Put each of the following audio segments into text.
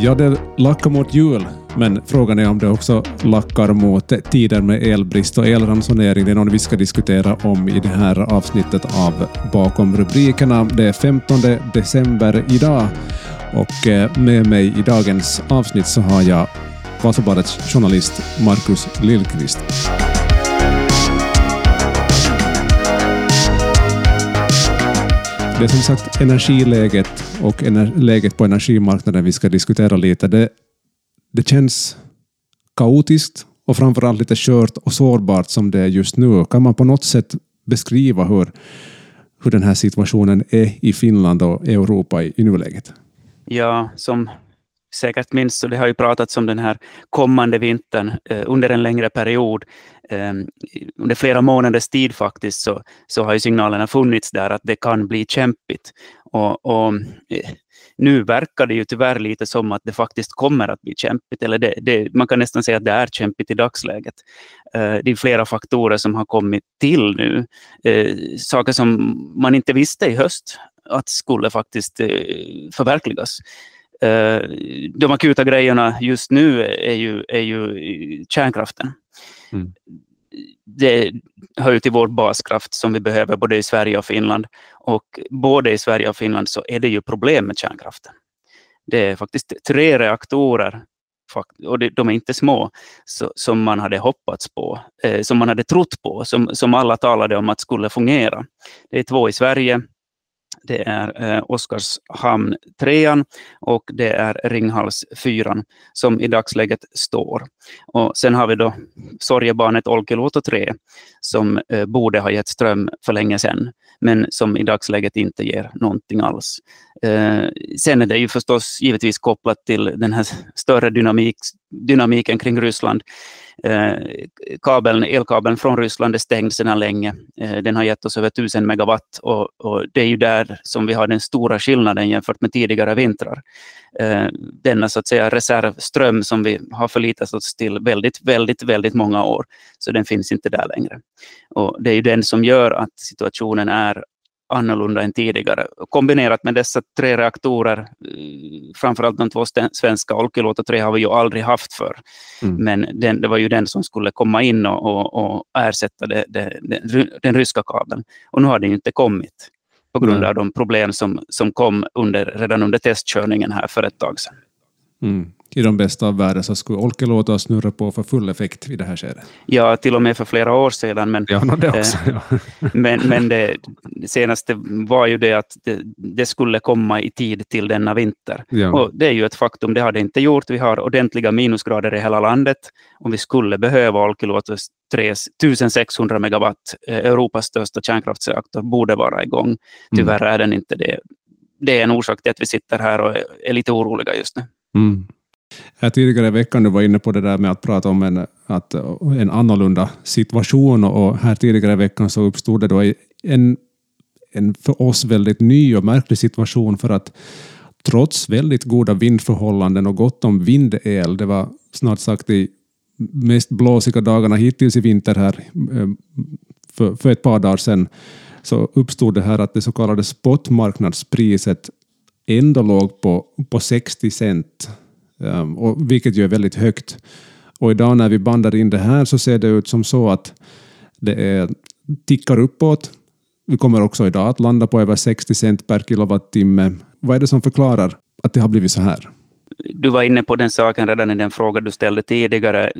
Ja, det lackar mot jul, men frågan är om det också lackar mot tider med elbrist och elransonering. Det är något vi ska diskutera om i det här avsnittet av Bakom rubrikerna. Det är 15 december idag och eh, med mig i dagens avsnitt så har jag Vasabladets journalist Markus Lillqvist. Det är som sagt energiläget och läget på energimarknaden vi ska diskutera lite. Det, det känns kaotiskt och framförallt lite skört och sårbart som det är just nu. Kan man på något sätt beskriva hur, hur den här situationen är i Finland och Europa i, i nuläget? Ja, som säkert minns så det har ju pratats om den här kommande vintern eh, under en längre period. Eh, under flera månaders tid faktiskt så, så har ju signalerna funnits där att det kan bli kämpigt. Och, och eh, nu verkar det ju tyvärr lite som att det faktiskt kommer att bli kämpigt, eller det, det, man kan nästan säga att det är kämpigt i dagsläget. Eh, det är flera faktorer som har kommit till nu, eh, saker som man inte visste i höst att skulle faktiskt eh, förverkligas. Eh, de akuta grejerna just nu är ju, är ju kärnkraften. Mm. Det hör ju till vår baskraft som vi behöver både i Sverige och Finland. Och både i Sverige och Finland så är det ju problem med kärnkraften. Det är faktiskt tre reaktorer och de är inte små, som man hade hoppats på, eh, som man hade trott på, som, som alla talade om att skulle fungera. Det är två i Sverige, det är eh, Oskarshamn 3 och det är Ringhals 4 som i dagsläget står. Och sen har vi då sorgebarnet Olkiluoto 3 som eh, borde ha gett ström för länge sedan men som i dagsläget inte ger någonting alls. Eh, sen är det ju förstås givetvis kopplat till den här större dynamik, dynamiken kring Ryssland. Eh, kabeln, elkabeln från Ryssland är stängd sedan länge. Eh, den har gett oss över 1000 megawatt och, och, det är ju där som vi har den stora skillnaden jämfört med tidigare vintrar. Eh, denna så att säga reservström som vi har förlitat oss till väldigt, väldigt, väldigt många år. Så den finns inte där längre. Och det är ju den som gör att situationen är annorlunda än tidigare. Kombinerat med dessa tre reaktorer, eh, framförallt de två svenska, Olkiluoto 3 har vi ju aldrig haft för. Mm. Men den, det var ju den som skulle komma in och, och, och ersätta det, det, den, den ryska kabeln. Och nu har den inte kommit på grund mm. av de problem som, som kom under, redan under testkörningen här för ett tag sedan. Mm i de bästa av världar så skulle Olkiluoto snurra på för full effekt i det här skedet. Ja, till och med för flera år sedan. Men, ja, det också, ja. men, men det, senaste var ju det att det, det, skulle komma i tid till denna vinter. Ja. Och det är ju ett faktum, det har det inte gjort. Vi har ordentliga minusgrader i hela landet. Om vi skulle behöva Olkiluoto 3 1600 megawatt, eh, Europas största kärnkraftsreaktor, borde vara igång. Mm. Tyvärr är den inte det. Det är en orsak till att vi sitter här och är lite oroliga just nu. Mm. Här tidigare i veckan du var inne på det där med att prata om en, att, en annorlunda situation och här tidigare i veckan så uppstod det då en, en för oss väldigt ny och märklig situation för att trots väldigt goda vindförhållanden och gott om vindel, det var snart sagt de mest blåsiga dagarna hittills i vinter här ehm, för, för ett par dagar sedan, så uppstod det här att det så kallade spotmarknadspriset ändå låg på, på 60 cent. Um, och, vilket ju är väldigt högt. Och idag när vi bandar in det här så ser det ut som så att det är, tickar uppåt. Vi kommer också idag att landa på över 60 cent per kilowattimme. Vad är det som förklarar att det har blivit så här? Du var inne på den saken redan i den fråga du ställde tidigare.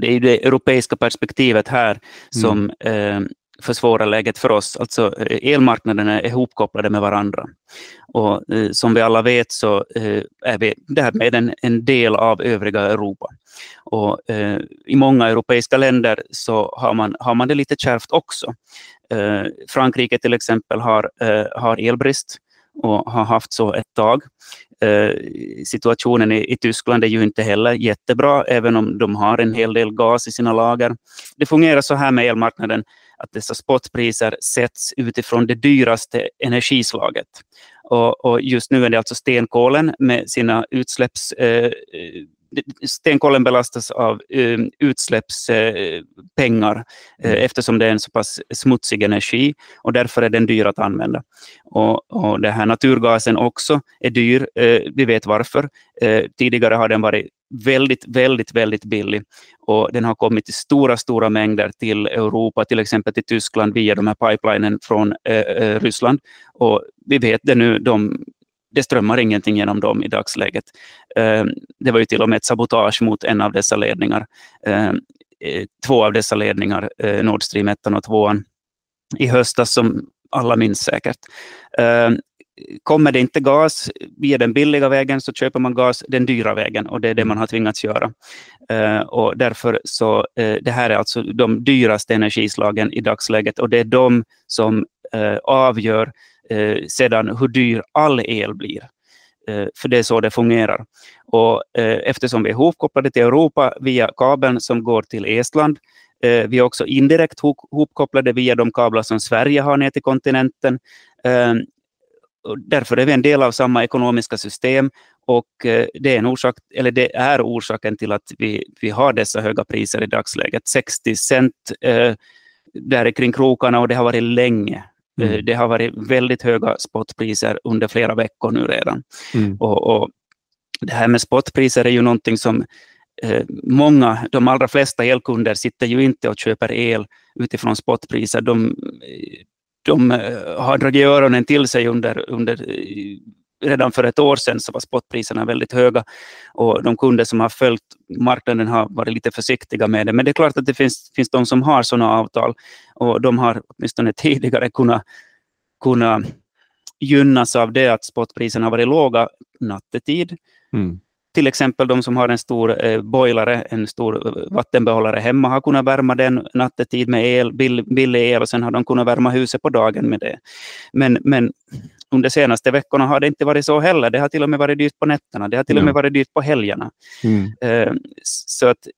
Det är det europeiska perspektivet här som mm. eh, försvårar läget för oss. Alltså eh, elmarknaderna är ihopkopplade med varandra. Och eh, som vi alla vet så eh, är vi därmed en, en del av övriga Europa. Och eh, I många europeiska länder så har man, har man det lite kärvt också. Eh, Frankrike till exempel har, eh, har elbrist och har haft så ett tag. Eh, situationen i, i, Tyskland är ju inte heller jättebra, även om de har en hel del gas i sina lager. Det fungerar så här med elmarknaden att dessa spotpriser sätts utifrån det dyraste energislaget. Och, och just nu är det alltså stenkolen med sina utsläpps... Eh, stenkolen belastas av eh, utsläppspriser pengar mm. eftersom det är en så pass smutsig energi och därför är den dyr att använda. Och, och det här naturgasen också är dyr. Vi vet varför. Tidigare har den varit väldigt, väldigt, väldigt billig och den har kommit i stora, stora mängder till Europa, till exempel till Tyskland via de här pipelinen från eh, eh Ryssland. Och vi vet det nu, de, det strömmar ingenting genom dem i dagsläget. Eh, det var ju till och med ett sabotage mot en av dessa ledningar. Ehm, eh, två av dessa ledningar, eh, Nord Stream 1 och 2 i höstas som alla minns säkert. Ehm, Kommer det inte gas via den billiga vägen så köper man gas den dyra vägen och det är det man har tvingats göra. och därför så, det här är alltså de dyraste energislagen i dagsläget och det är de som avgör eh, sedan hur dyr all el blir. För det är så det fungerar. Och, eftersom vi är hopkopplade till Europa via kabeln som går till Estland, vi är också indirekt hopkopplade via de kablar som Sverige har ner till kontinenten. Därför är vi en del av samma ekonomiska system och eh, det är, en orsak, eller det är orsaken till att vi, vi har dessa höga priser i dagsläget. 60 cent eh, där kring krokarna och det har varit länge. Mm. Eh, det har varit väldigt höga spotpriser under flera veckor nu redan. Mm. Och, och, det här med spotpriser är ju någonting som eh, många, de allra flesta elkunder sitter ju inte och köper el utifrån spotpriser. De, de eh, har dragit öronen till sig under, under eh, redan för ett år sedan så var spotpriserna väldigt höga och de kunder som har följt marknaden har varit lite försiktiga med det. Men det är klart att det finns, finns de som har sådana avtal och de har åtminstone tidigare kunnat, kunnat gynnas av det att spotpriserna har varit låga nattetid. Mm till exempel de som har en stor eh, boilare, en stor vattenbehållare hemma, har kunnat värma den nattetid med el, bill, billig el och sen har de kunnat värma huset på dagen med det. Men, men under senaste veckorna har det inte varit så heller. Det har till och med varit dyrt på nätterna. Det har till och med varit dyrt på helgerna. Mm. Eh, så att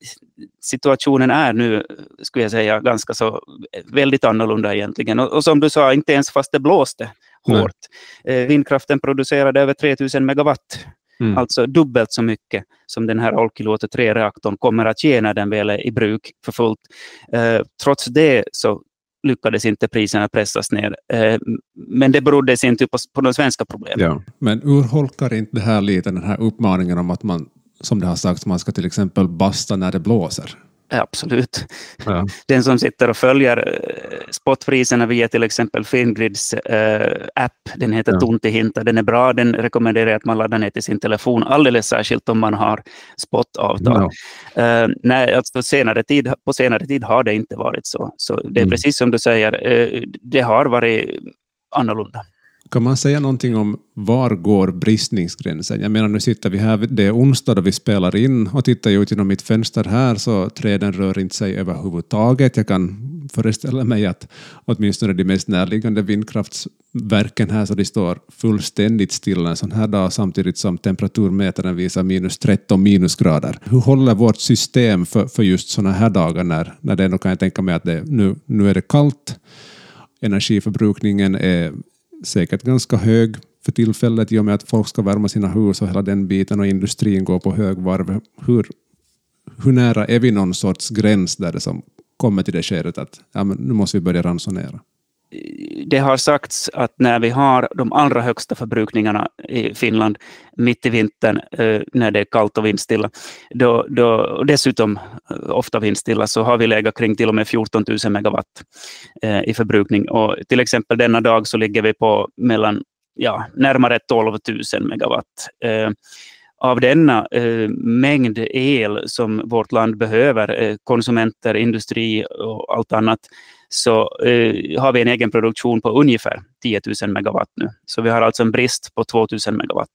situationen är nu, skulle jag säga, ganska så väldigt annorlunda egentligen. Och, och som du sa, inte ens fast det blåste hårt. Eh, vindkraften producerade över 3000 megawatt Mm. Alltså dubbelt så mycket som den här Olkiluoto 3-reaktorn kommer att ge när den väl är i bruk för fullt. Eh, trots det så lyckades inte priserna pressas ner. Eh, men det berodde i sin tur på, på de svenska problemen. Ja. Men urholkar inte det här lite den här uppmaningen om att man, som det har sagts, man ska till exempel basta när det blåser? Absolut. Ja. Den som sitter och följer eh, spotpriserna via till exempel Fingrids äh, app, den heter ja. Tuntihinta, den är bra, den rekommenderar jag att man laddar ner till sin telefon, alldeles särskilt om man har spotavtal. Ja. Nej, alltså senare tid, på senare tid har det inte varit så. Så det är mm. precis som du säger, äh, det har varit annorlunda. Kan man säga någonting om var går bristningsgränsen? Jag menar, nu sitter vi här, det är onsdag då vi spelar in och tittar jag ut genom mitt fönster här så träden rör inte sig överhuvudtaget. Jag kan föreställa mig att åtminstone de mest närliggande vindkraftsverken här så de står fullständigt stilla en sån här dag samtidigt som temperaturmätaren visar minus 13 minusgrader. Hur håller vårt system för, för just såna här dagar när, när det ändå kan jag tänka mig att det, nu, nu är det kallt, energiförbrukningen är säkert ganska hög för tillfället i och med att folk ska värma sina hus och hela den biten och industrin går på högvarv. Hur, hur nära är vi någon sorts gräns där det som kommer till det skedet att ja, men nu måste vi börja ransonera? Det har sagts att när vi har de allra högsta förbrukningarna i Finland mitt i vintern eh, när det är kallt och vindstilla, då, då, och dessutom eh, ofta vindstilla, så har vi legat kring till och med 14 000 megawatt eh, i förbrukning. Och till exempel denna dag så ligger vi på mellan ja, närmare 12 000 megawatt. Av denna mängd el som vårt land behöver, konsumenter, industri och allt annat, så eh, har vi en egen produktion på ungefär 10 000 megawatt nu. Så vi har alltså en brist på 2 000 megawatt.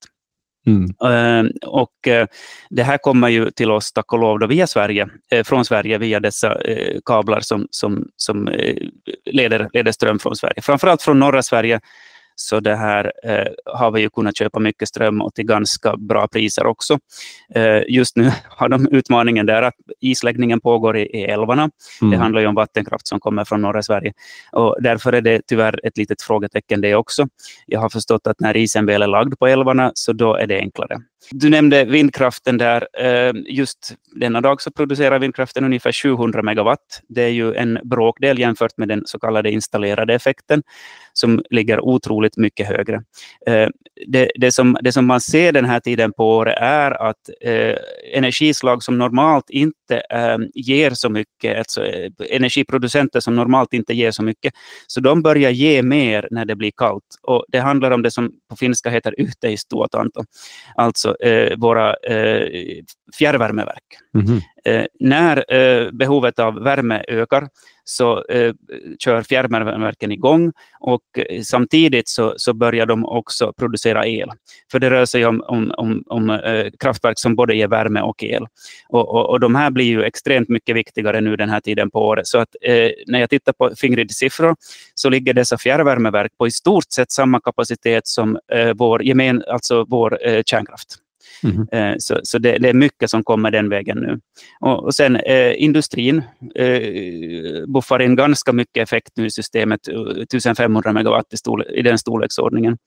Mm. Uh, och uh, det här kommer ju till oss, tack och lov, då via Sverige, uh, från Sverige via dessa kablar som, som, som leder, leder ström från Sverige. Framförallt från norra Sverige så det här eh, har vi ju kunnat köpa mycket ström och till ganska bra priser också. Eh, just nu har de utmaningen där att isläggningen pågår i, i älvarna. Mm. Det handlar ju om vattenkraft som kommer från norra Sverige och därför är det tyvärr ett litet frågetecken det också. Jag har förstått att när isen väl är lagd på älvarna så då är det enklare. Du nämnde vindkraften där. Eh, just denna dag så producerar vindkraften ungefär 700 megawatt. Det är ju en bråkdel jämfört med den så kallade installerade effekten som ligger otroligt mycket högre. Eh, det, det, som, det som man ser den här tiden på året är att eh, energislag som normalt inte ger så mycket, alltså energiproducenter som normalt inte ger så mycket, så de börjar ge mer när det blir kallt. Och det handlar om det som på finska heter yhteistuotanto, alltså eh, våra eh, fjärrvärmeverk. Mm eh, när eh, behovet av värme ökar så eh, kör fjärrvärmeverken igång och eh, samtidigt så, så börjar de också producera el. För det rör sig om, om, om, om eh, kraftverk som både ger värme och el. Och, och, och, de här blir ju extremt mycket viktigare nu den här tiden på året. Så att eh, när jag tittar på Fingrids siffror så ligger dessa fjärrvärmeverk på i stort sett samma kapacitet som eh, vår, gemen, alltså vår eh, kärnkraft. Mm. Så, så det, det, är mycket som kommer den vägen nu. Och, och sen eh, industrin eh, buffar in ganska mycket effekt nu i systemet, 1500 megawatt i, storle, i den storleksordningen.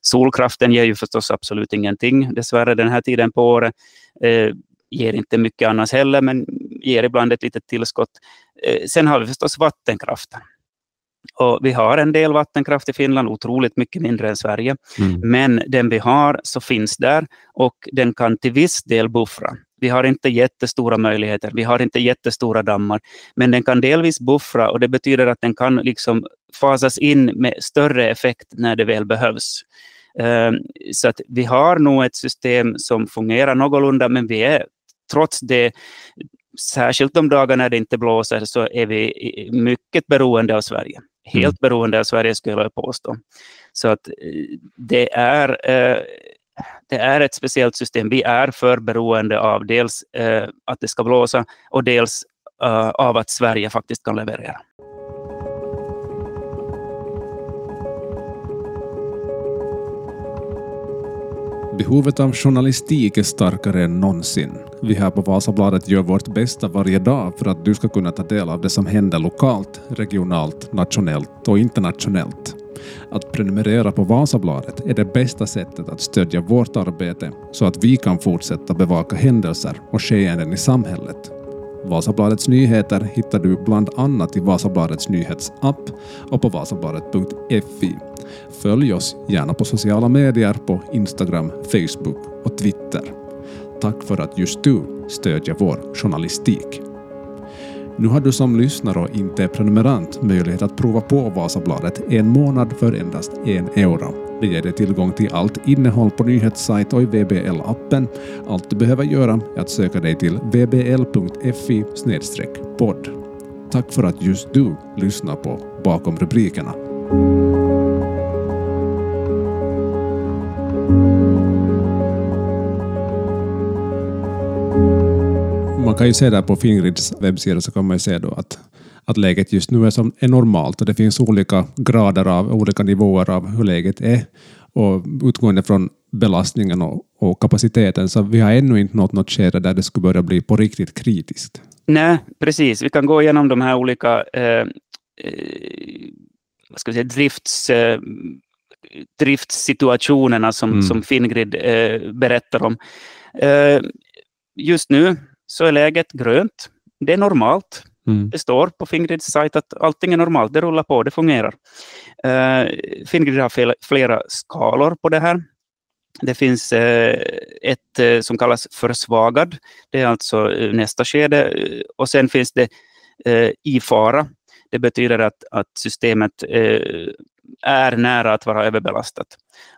Solkraften ger ju förstås absolut ingenting, dessvärre den här tiden på året. Eh, ger inte mycket annars heller, men ger ibland ett litet tillskott. Eh, sen har vi förstås vattenkraften. Och vi har en del vattenkraft i Finland, otroligt mycket mindre än Sverige. Mm. Men den vi har så finns där och den kan till viss del buffra. Vi har inte jättestora möjligheter, vi har inte jättestora dammar, men den kan delvis buffra och det betyder att den kan liksom fasas in med större effekt när det väl behövs. Ehm, så att vi har nog ett system som fungerar någorlunda, men vi är trots det särskilt de dagar när det inte blåser, så är vi mycket beroende av Sverige. Mm. helt mm. beroende av Sverige skulle jag påstå. Så att eh, det är, eh, det är ett speciellt system. Vi är för beroende av dels eh, att det ska blåsa och dels av att Sverige faktiskt kan leverera. Behovet av journalistik är starkare än någonsin. Vi här på Vasabladet gör vårt bästa varje dag för att du ska kunna ta del av det som händer lokalt, regionalt, nationellt och internationellt. Att prenumerera på Vasabladet är det bästa sättet att stödja vårt arbete så att vi kan fortsätta bevaka händelser och skeenden i samhället. Vasabladets nyheter hittar du bland annat i Vasabladets nyhetsapp och på vasabladet.fi. Följ oss gärna på sociala medier på Instagram, Facebook och Twitter. Tack för att just du stödjer vår journalistik. Nu har du som lyssnare och inte prenumerant möjlighet att prova på Vasabladet en månad för endast en euro. Det ger dig tillgång till allt innehåll på nyhetssajt och i VBL-appen. Allt du behöver göra är att söka dig till vbl.fi podd. Tack för att just du lyssnar på Bakom rubrikerna. Man kan ju se där på Fingrids webbsida så kan man ju se då att, att läget just nu är, som, är normalt och det finns olika grader av, olika nivåer av hur läget är och utgående från belastningen och, och kapaciteten så vi har ännu inte nått något skede där det skulle börja bli på riktigt kritiskt. Nej, precis. Vi kan gå igenom de här olika eh, eh, vad ska vi säga, drifts, eh, driftssituationerna som, mm. som Fingrid eh, berättar om. Eh, just nu så är läget grönt. Det är normalt. Mm. Det står på Fingrids sajt att allting är normalt, det rullar på, det fungerar. Uh, Fingrid har flera skalor på det här. Det finns uh, ett uh, som kallas försvagad, det är alltså nästa skede. Och sen finns det i fara. Det betyder att, att systemet är nära att vara överbelastat.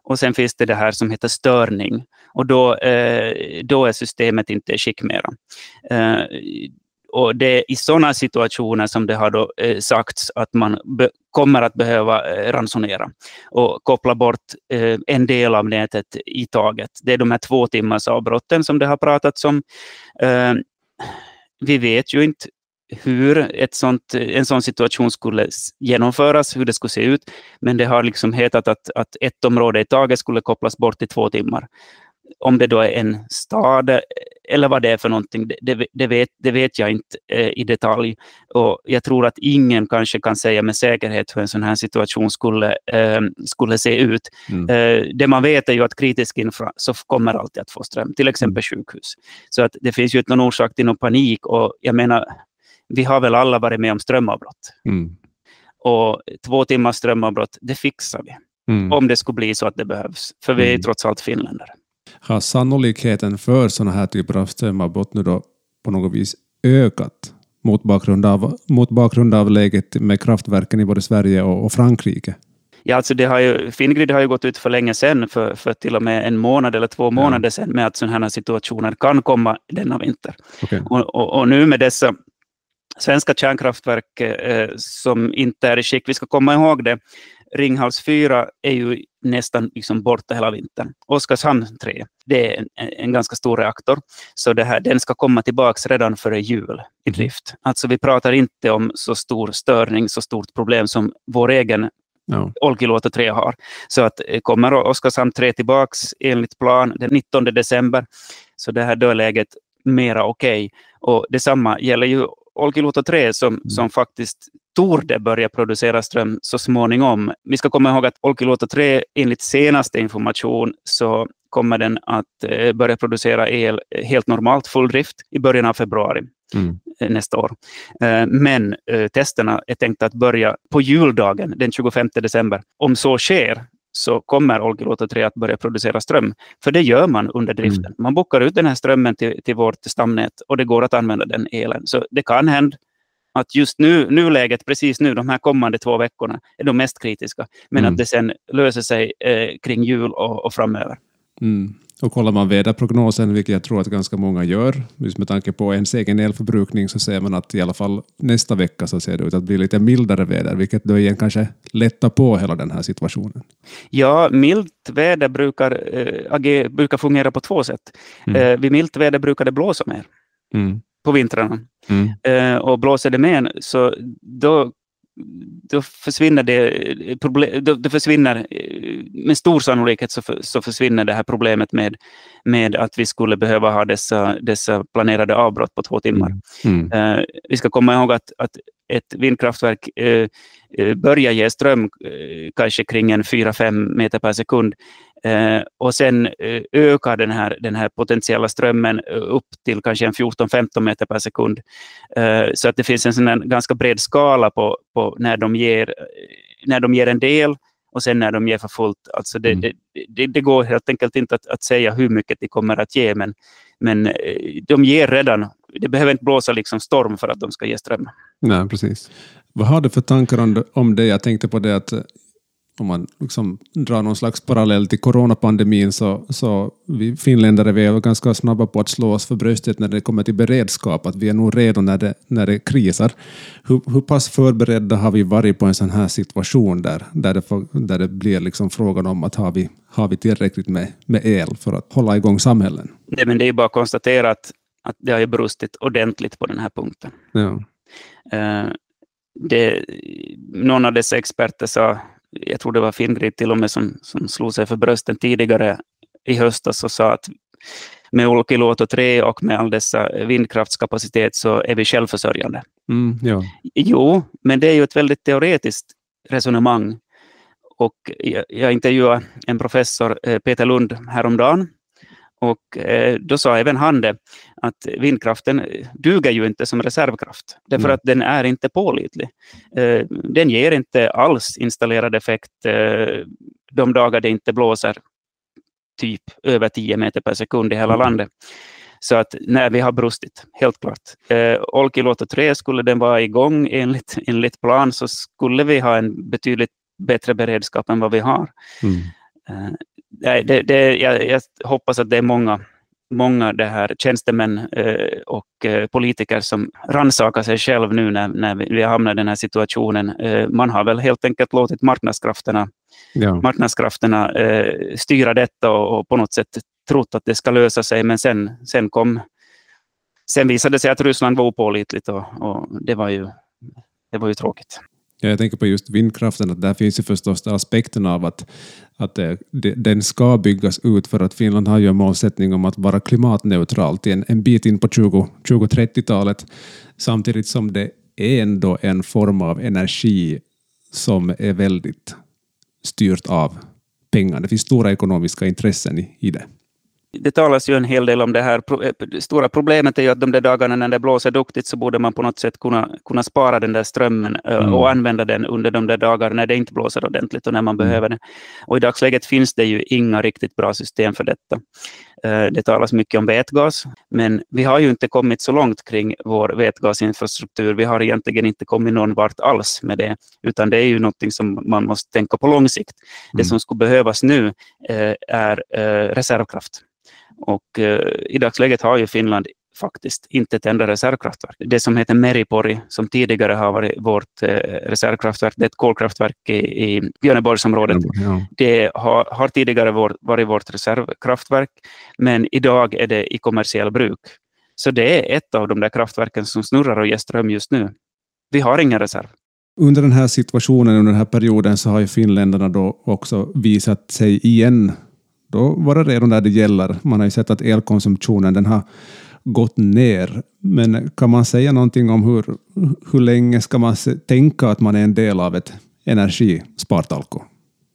Och sen finns det det här som heter störning och då, då är systemet inte i skick mera. Och det är i sådana situationer som det har då, eh, sagts att man kommer att behöva eh, ransonera och koppla bort eh, en del av nätet i taget. Det är de här två timmars avbrotten som det har pratats om. Eh, vi vet ju inte hur ett sånt, eh, en sån situation skulle genomföras, hur det skulle se ut. Men det har liksom hetat att, att ett område i taget skulle kopplas bort i två timmar om det då är en stad eh, eller vad det är för någonting, det, det, vet, det vet jag inte eh, i detalj. Och jag tror att ingen kanske kan säga med säkerhet hur en sån här situation skulle, eh, skulle se ut. Mm. Eh, det man vet är ju att kritisk infra så kommer alltid att få ström, till exempel mm. sjukhus. Så att det finns ju inte någon orsak till någon panik. Och jag menar, vi har väl alla varit med om strömavbrott. Mm. Och två timmars strömavbrott, det fixar vi. Mm. Om det skulle bli så att det behövs. För vi är mm. trots allt finländare har sannolikheten för sådana här typer av strömavbrott nu då på något vis ökat mot bakgrund av, mot bakgrund av läget med kraftverken i både Sverige och, och Frankrike? Ja, alltså det har ju, Fingrid har ju gått ut för länge sedan, för, för till och med en månad eller två månader sedan, med att sådana här situationer kan komma denna vinter. Okay. Och, och, och, nu med dessa svenska kärnkraftverk eh, som inte är i skick, vi ska komma ihåg det, Ringhals 4 är ju nästan liksom borta hela vintern. Oskarshamn 3, det är en, en ganska stor reaktor, så det här, den ska komma tillbaka redan före jul i drift. Alltså vi pratar inte om så stor störning, så stort problem som vår egen No. Olkiluoto 3 har. Så att eh, kommer Oskarshamn 3 tillbaka enligt plan den 19 december, så det här då är läget mera okej. Okay. Och detsamma gäller ju Olkiluoto 3 som, mm. som faktiskt torde börja producera ström så småningom. Vi ska komma ihåg att Olkiluoto 3 enligt senaste information så kommer den att eh, börja producera el helt normalt, full drift, i början av februari mm. Eh, nästa år. Eh, men testerna är tänkta att börja på juldagen den 25 december. Om så sker så kommer Olkiluoto 3 att börja producera ström. För det gör man under driften. Mm. Man bockar ut den här strömmen till, till vårt stamnät och det går att använda den elen. Så det kan hända att just nu, nuläget, precis nu, de här kommande två veckorna, är de mest kritiska. Men mm. att det sen löser sig eh, kring jul och, och framöver. Mm. Och kollar man väderprognosen, vilket jag tror att ganska många gör, just med tanke på ens egen elförbrukning, så ser man att i alla fall nästa vecka så ser det ut att bli lite mildare väder, vilket då igen kanske lättar på hela den här situationen. Ja, milt väder brukar, äh, brukar fungera på två sätt. Mm. Äh, vid milt väder brukar det blåsa mer. Mm på vintrarna. Mm. Eh, och blåser det med så då, då försvinner det, problem, då, då försvinner, eh, med stor sannolikhet så, för, så försvinner det här problemet med, med att vi skulle behöva ha dessa, dessa planerade avbrott på två timmar. Mm. Mm. Eh, vi ska komma ihåg att, att ett vindkraftverk eh, eh börjar ge ström eh, kanske kring en 4-5 meter per sekund Eh, och sen eh, ökar den här, den här potentiella strömmen eh, upp till kanske en 14-15 meter per sekund. Eh, så att det finns en sån ganska bred skala på, på när, de ger, när de ger en del och sen när de ger för fullt. Alltså det, mm. det, det, det, går helt enkelt inte att, att, säga hur mycket de kommer att ge, men, men eh, de ger redan. Det behöver inte blåsa liksom storm för att de ska ge ström. Nej, precis. Vad har du för tankar? Om det? Jag tänkte på det att om man liksom drar någon slags parallell till coronapandemin så, så vi finländare vi är ganska snabba på att slå oss för bröstet när det kommer till beredskap, att vi är nog redo när det, när det krisar. Hur, hur pass förberedda har vi varit på en sån här situation där, där, det, där det blir liksom frågan om att har vi, har vi tillräckligt med, med el för att hålla igång samhällen? Nej, men det är bara att konstatera att, att det har brustit ordentligt på den här punkten. Ja. Uh, det, någon av dessa experter sa jag tror det var Fingrid till och med som, som slog sig för brösten tidigare i höstas och sa att med Olkiluoto 3 och med all dessa vindkraftskapacitet så är vi självförsörjande. Mm, ja. Jo, men det är ju ett väldigt teoretiskt resonemang. Och jag, jag intervjuade en professor, eh, Peter Lund, häromdagen och eh, då sa även han det, att vindkraften duger ju inte som reservkraft, därför mm. att den är inte pålitlig. Eh, den ger inte alls installerad effekt eh, de dagar det inte blåser typ över 10 meter per sekund i hela mm. landet. Så att när vi har brustit, helt klart. Eh, Olkiluoto 3, skulle den vara igång enligt, enligt plan så skulle vi ha en betydligt bättre beredskap än vad vi har. Mm. Det, det, jag, jag, hoppas att det är många, många det här tjänstemän eh, och eh, politiker som rannsakar sig själv nu när, när vi hamnar i den här situationen. Eh, man har väl helt enkelt låtit marknadskrafterna, ja. marknadskrafterna styra detta och, och, på något sätt trott att det ska lösa sig, men sen, sen kom sen visade det sig att Ryssland var opålitligt och, och det, var ju, det var ju tråkigt. Ja, jag tänker på just vindkraften, att där finns ju förstås aspekten av att, att det, den ska byggas ut för att Finland har ju en målsättning om att vara klimatneutralt en, en bit in på 20, 2030-talet, samtidigt som det är ändå en form av energi som är väldigt styrt av pengar. Det finns stora ekonomiska intressen i, i det det talas ju en hel del om det här. Det stora problemet är ju att de där dagarna när det blåser duktigt så borde man på något sätt kunna, kunna spara den där strömmen mm. och använda den under de där dagarna när det inte blåser ordentligt och när man mm. behöver det. Och i dagsläget finns det ju inga riktigt bra system för detta. Det talas mycket om vätgas, men vi har ju inte kommit så långt kring vår vätgasinfrastruktur. Vi har egentligen inte kommit någon vart alls med det, utan det är ju någonting som man måste tänka på lång sikt. Mm. Det som skulle behövas nu är reservkraft. Och eh, i dagsläget har ju Finland faktiskt inte ett enda reservkraftverk. Det som heter Meripori, som tidigare har varit vårt eh, reservkraftverk, det är ett kolkraftverk i, i Björneborgsområdet. Ja. Det har, har tidigare vår, varit vårt reservkraftverk, men idag är det i kommersiell bruk. Så det är ett av de där kraftverken som snurrar och ger ström just nu. Vi har ingen reserv. Under den här situationen, under den här perioden, så har ju finländarna då också visat sig igen då var det redan där det gäller. Man har ju sett att elkonsumtionen den har gått ner. Men kan man säga någonting om hur, hur länge ska man tänka att man är en del av ett energispartalko?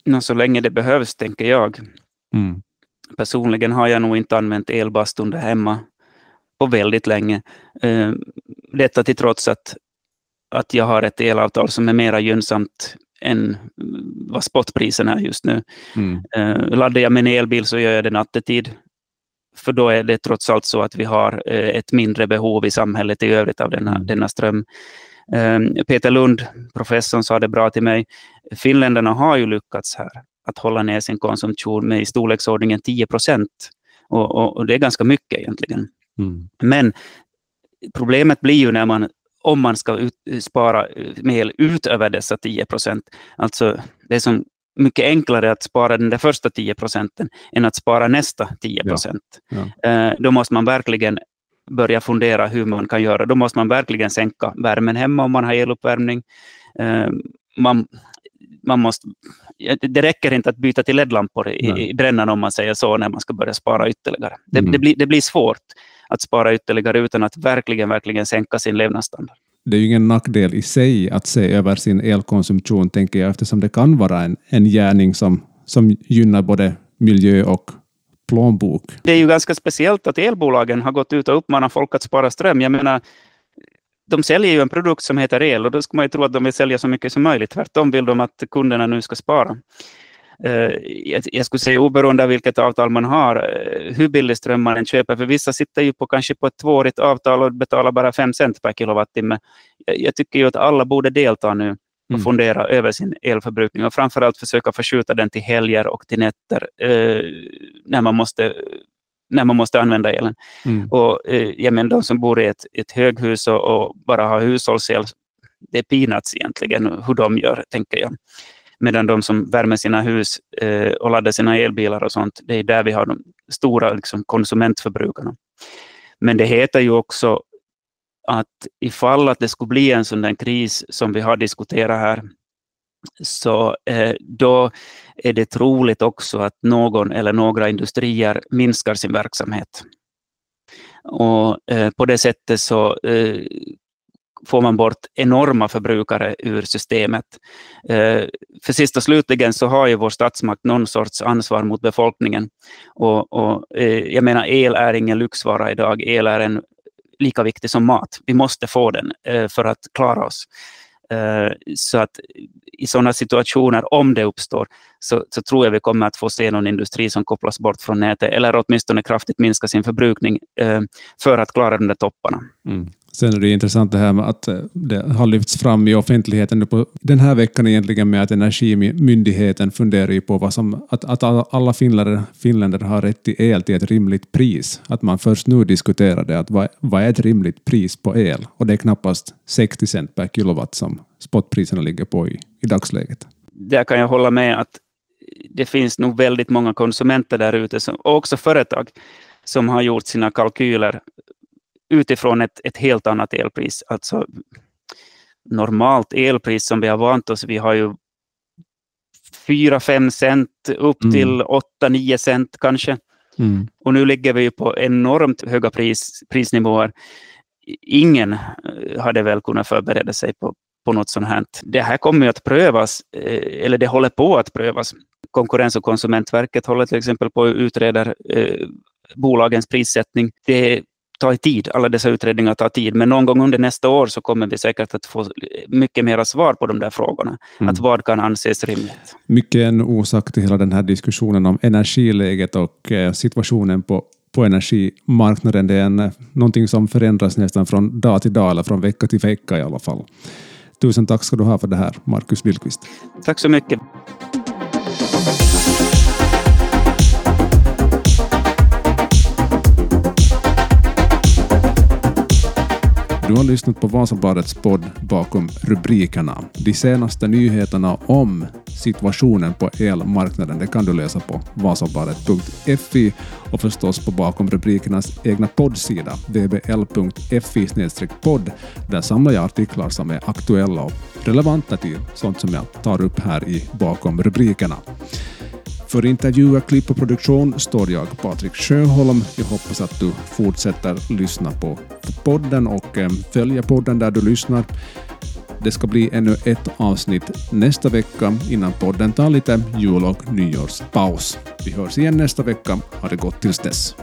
No, så länge det behövs, tänker jag. Mm. Personligen har jag nog inte använt elbastun där hemma på väldigt länge. Uh, detta till trots att, att jag har ett elavtal som är mera gynnsamt än vad spotpriserna är just nu. Mm. Uh, laddar jag en elbil så gör jag det nattetid. För då är det trots allt så att vi har uh, ett mindre behov i samhället i övrigt av denna, mm. denna ström. Uh, Peter Lund, professorn, sa det bra till mig. Finländarna har ju lyckats här att hålla ner sin konsumtion med i storleksordningen 10 procent. Och, och, och, det är ganska mycket egentligen. Mm. Men problemet blir ju när man om man ska ut, spara mel utöver dessa 10 procent. Alltså det är som mycket enklare att spara den där första 10 procenten än att spara nästa 10 procent. Ja. Ja. Eh, då måste man verkligen börja fundera hur man kan göra. Då måste man verkligen sänka värmen hemma om man har eluppvärmning. Eh, man, man måste, det räcker inte att byta till LED-lampor i, i brännan om man säger så, när man ska börja spara ytterligare. Det, mm. det, blir, det blir svårt att spara ytterligare utan att verkligen, verkligen sänka sin levnadsstandard. Det är ju ingen nackdel i sig att se över sin elkonsumtion, tänker jag, eftersom det kan vara en, en gärning som, som gynnar både miljö och plånbok. Det är ju ganska speciellt att elbolagen har gått ut och uppmanat folk att spara ström. Jag menar, de säljer ju en produkt som heter el och då ska man ju tro att de vill sälja så mycket som möjligt. Tvärtom vill de att kunderna nu ska spara. Eh, jag skulle säga oberoende av vilket avtal man har, eh, hur billig ström man än köper, för vissa sitter ju på kanske på ett tvåårigt avtal och betalar bara fem cent per kilowattimme. Jag tycker ju att alla borde delta nu och mm. fundera över sin elförbrukning och framförallt försöka förskjuta den till helger och till nätter eh, när, man måste, när man måste använda elen. Mm. Och, eh, jag menar, de som bor i ett, ett höghus och, och bara har hushållsel, det är peanuts egentligen hur de gör, tänker jag. Medan de som värmer sina hus eh, och laddar sina elbilar och sånt, det är där vi har de stora liksom, konsumentförbrukarna. Men det heter ju också att ifall att det skulle bli en sån där kris som vi har diskuterat här, så eh, då är det troligt också att någon eller några industrier minskar sin verksamhet. Och eh, på det sättet så eh, får man bort enorma förbrukare ur systemet. Eh, för sist och slutligen så har ju vår statsmakt någon sorts ansvar mot befolkningen. Och, och eh, jag menar, el är ingen lyxvara idag. El är en, lika viktig som mat. Vi måste få den eh, för att klara oss. Eh, så att i sådana situationer, om det uppstår, så, så, tror jag vi kommer att få se någon industri som kopplas bort från nätet eller åtminstone kraftigt minska sin förbrukning eh, för att klara de där topparna. Mm. Sen är det intressant det här med att eh, det har lyfts fram i offentligheten på den här veckan egentligen med att Energimyndigheten funderar ju på vad som, att, att alla finländare, finländare har rätt till el till ett rimligt pris. Att man först nu diskuterar det, att vad, vad är ett rimligt pris på el? Och det är knappast 60 cent per kilowatt som spotpriserna ligger på i, i dagsläget. Där kan jag hålla med att det finns nog väldigt många konsumenter där ute, och också företag, som har gjort sina kalkyler utifrån ett, ett helt annat elpris. Alltså normalt elpris som vi har vant oss Vi har ju 4-5 cent upp mm. till 8-9 cent kanske. Mm. Och nu ligger vi på enormt höga pris, prisnivåer. Ingen eh, hade väl kunnat förbereda sig på, på något sånt här. Det här kommer att prövas, eh, eller det håller på att prövas. Konkurrens och konsumentverket håller till exempel på att utreda eh, bolagens prissättning. Det tar tid, alla dessa utredningar tar tid, men någon gång under nästa år så kommer vi säkert att få mycket mera svar på de där frågorna. Mm. Att vad kan anses rimligt? Mycket en orsak till hela den här diskussionen om energiläget och eh, situationen på på energimarknaden. Det är en, någonting som förändras nästan från dag till dag, eller från vecka till vecka i alla fall. Tusen tack ska du ha för det här, Marcus Billqvist. Tack så mycket. Du har lyssnat på Vasabladets podd Bakom rubrikerna. De senaste nyheterna om situationen på elmarknaden det kan du läsa på vasabladet.fi och förstås på Bakom rubrikernas egna poddsida vbl.fi podd. Där samlar jag artiklar som är aktuella och relevanta till sånt som jag tar upp här i Bakom rubrikerna. För intervjuer, klipp och produktion står jag, Patrik Sjöholm. Jag hoppas att du fortsätter lyssna på podden och eh, följa podden där du lyssnar. Det ska bli ännu ett avsnitt nästa vecka innan podden tar lite jul och nyårspaus. Vi hörs igen nästa vecka. Ha det gott tills dess.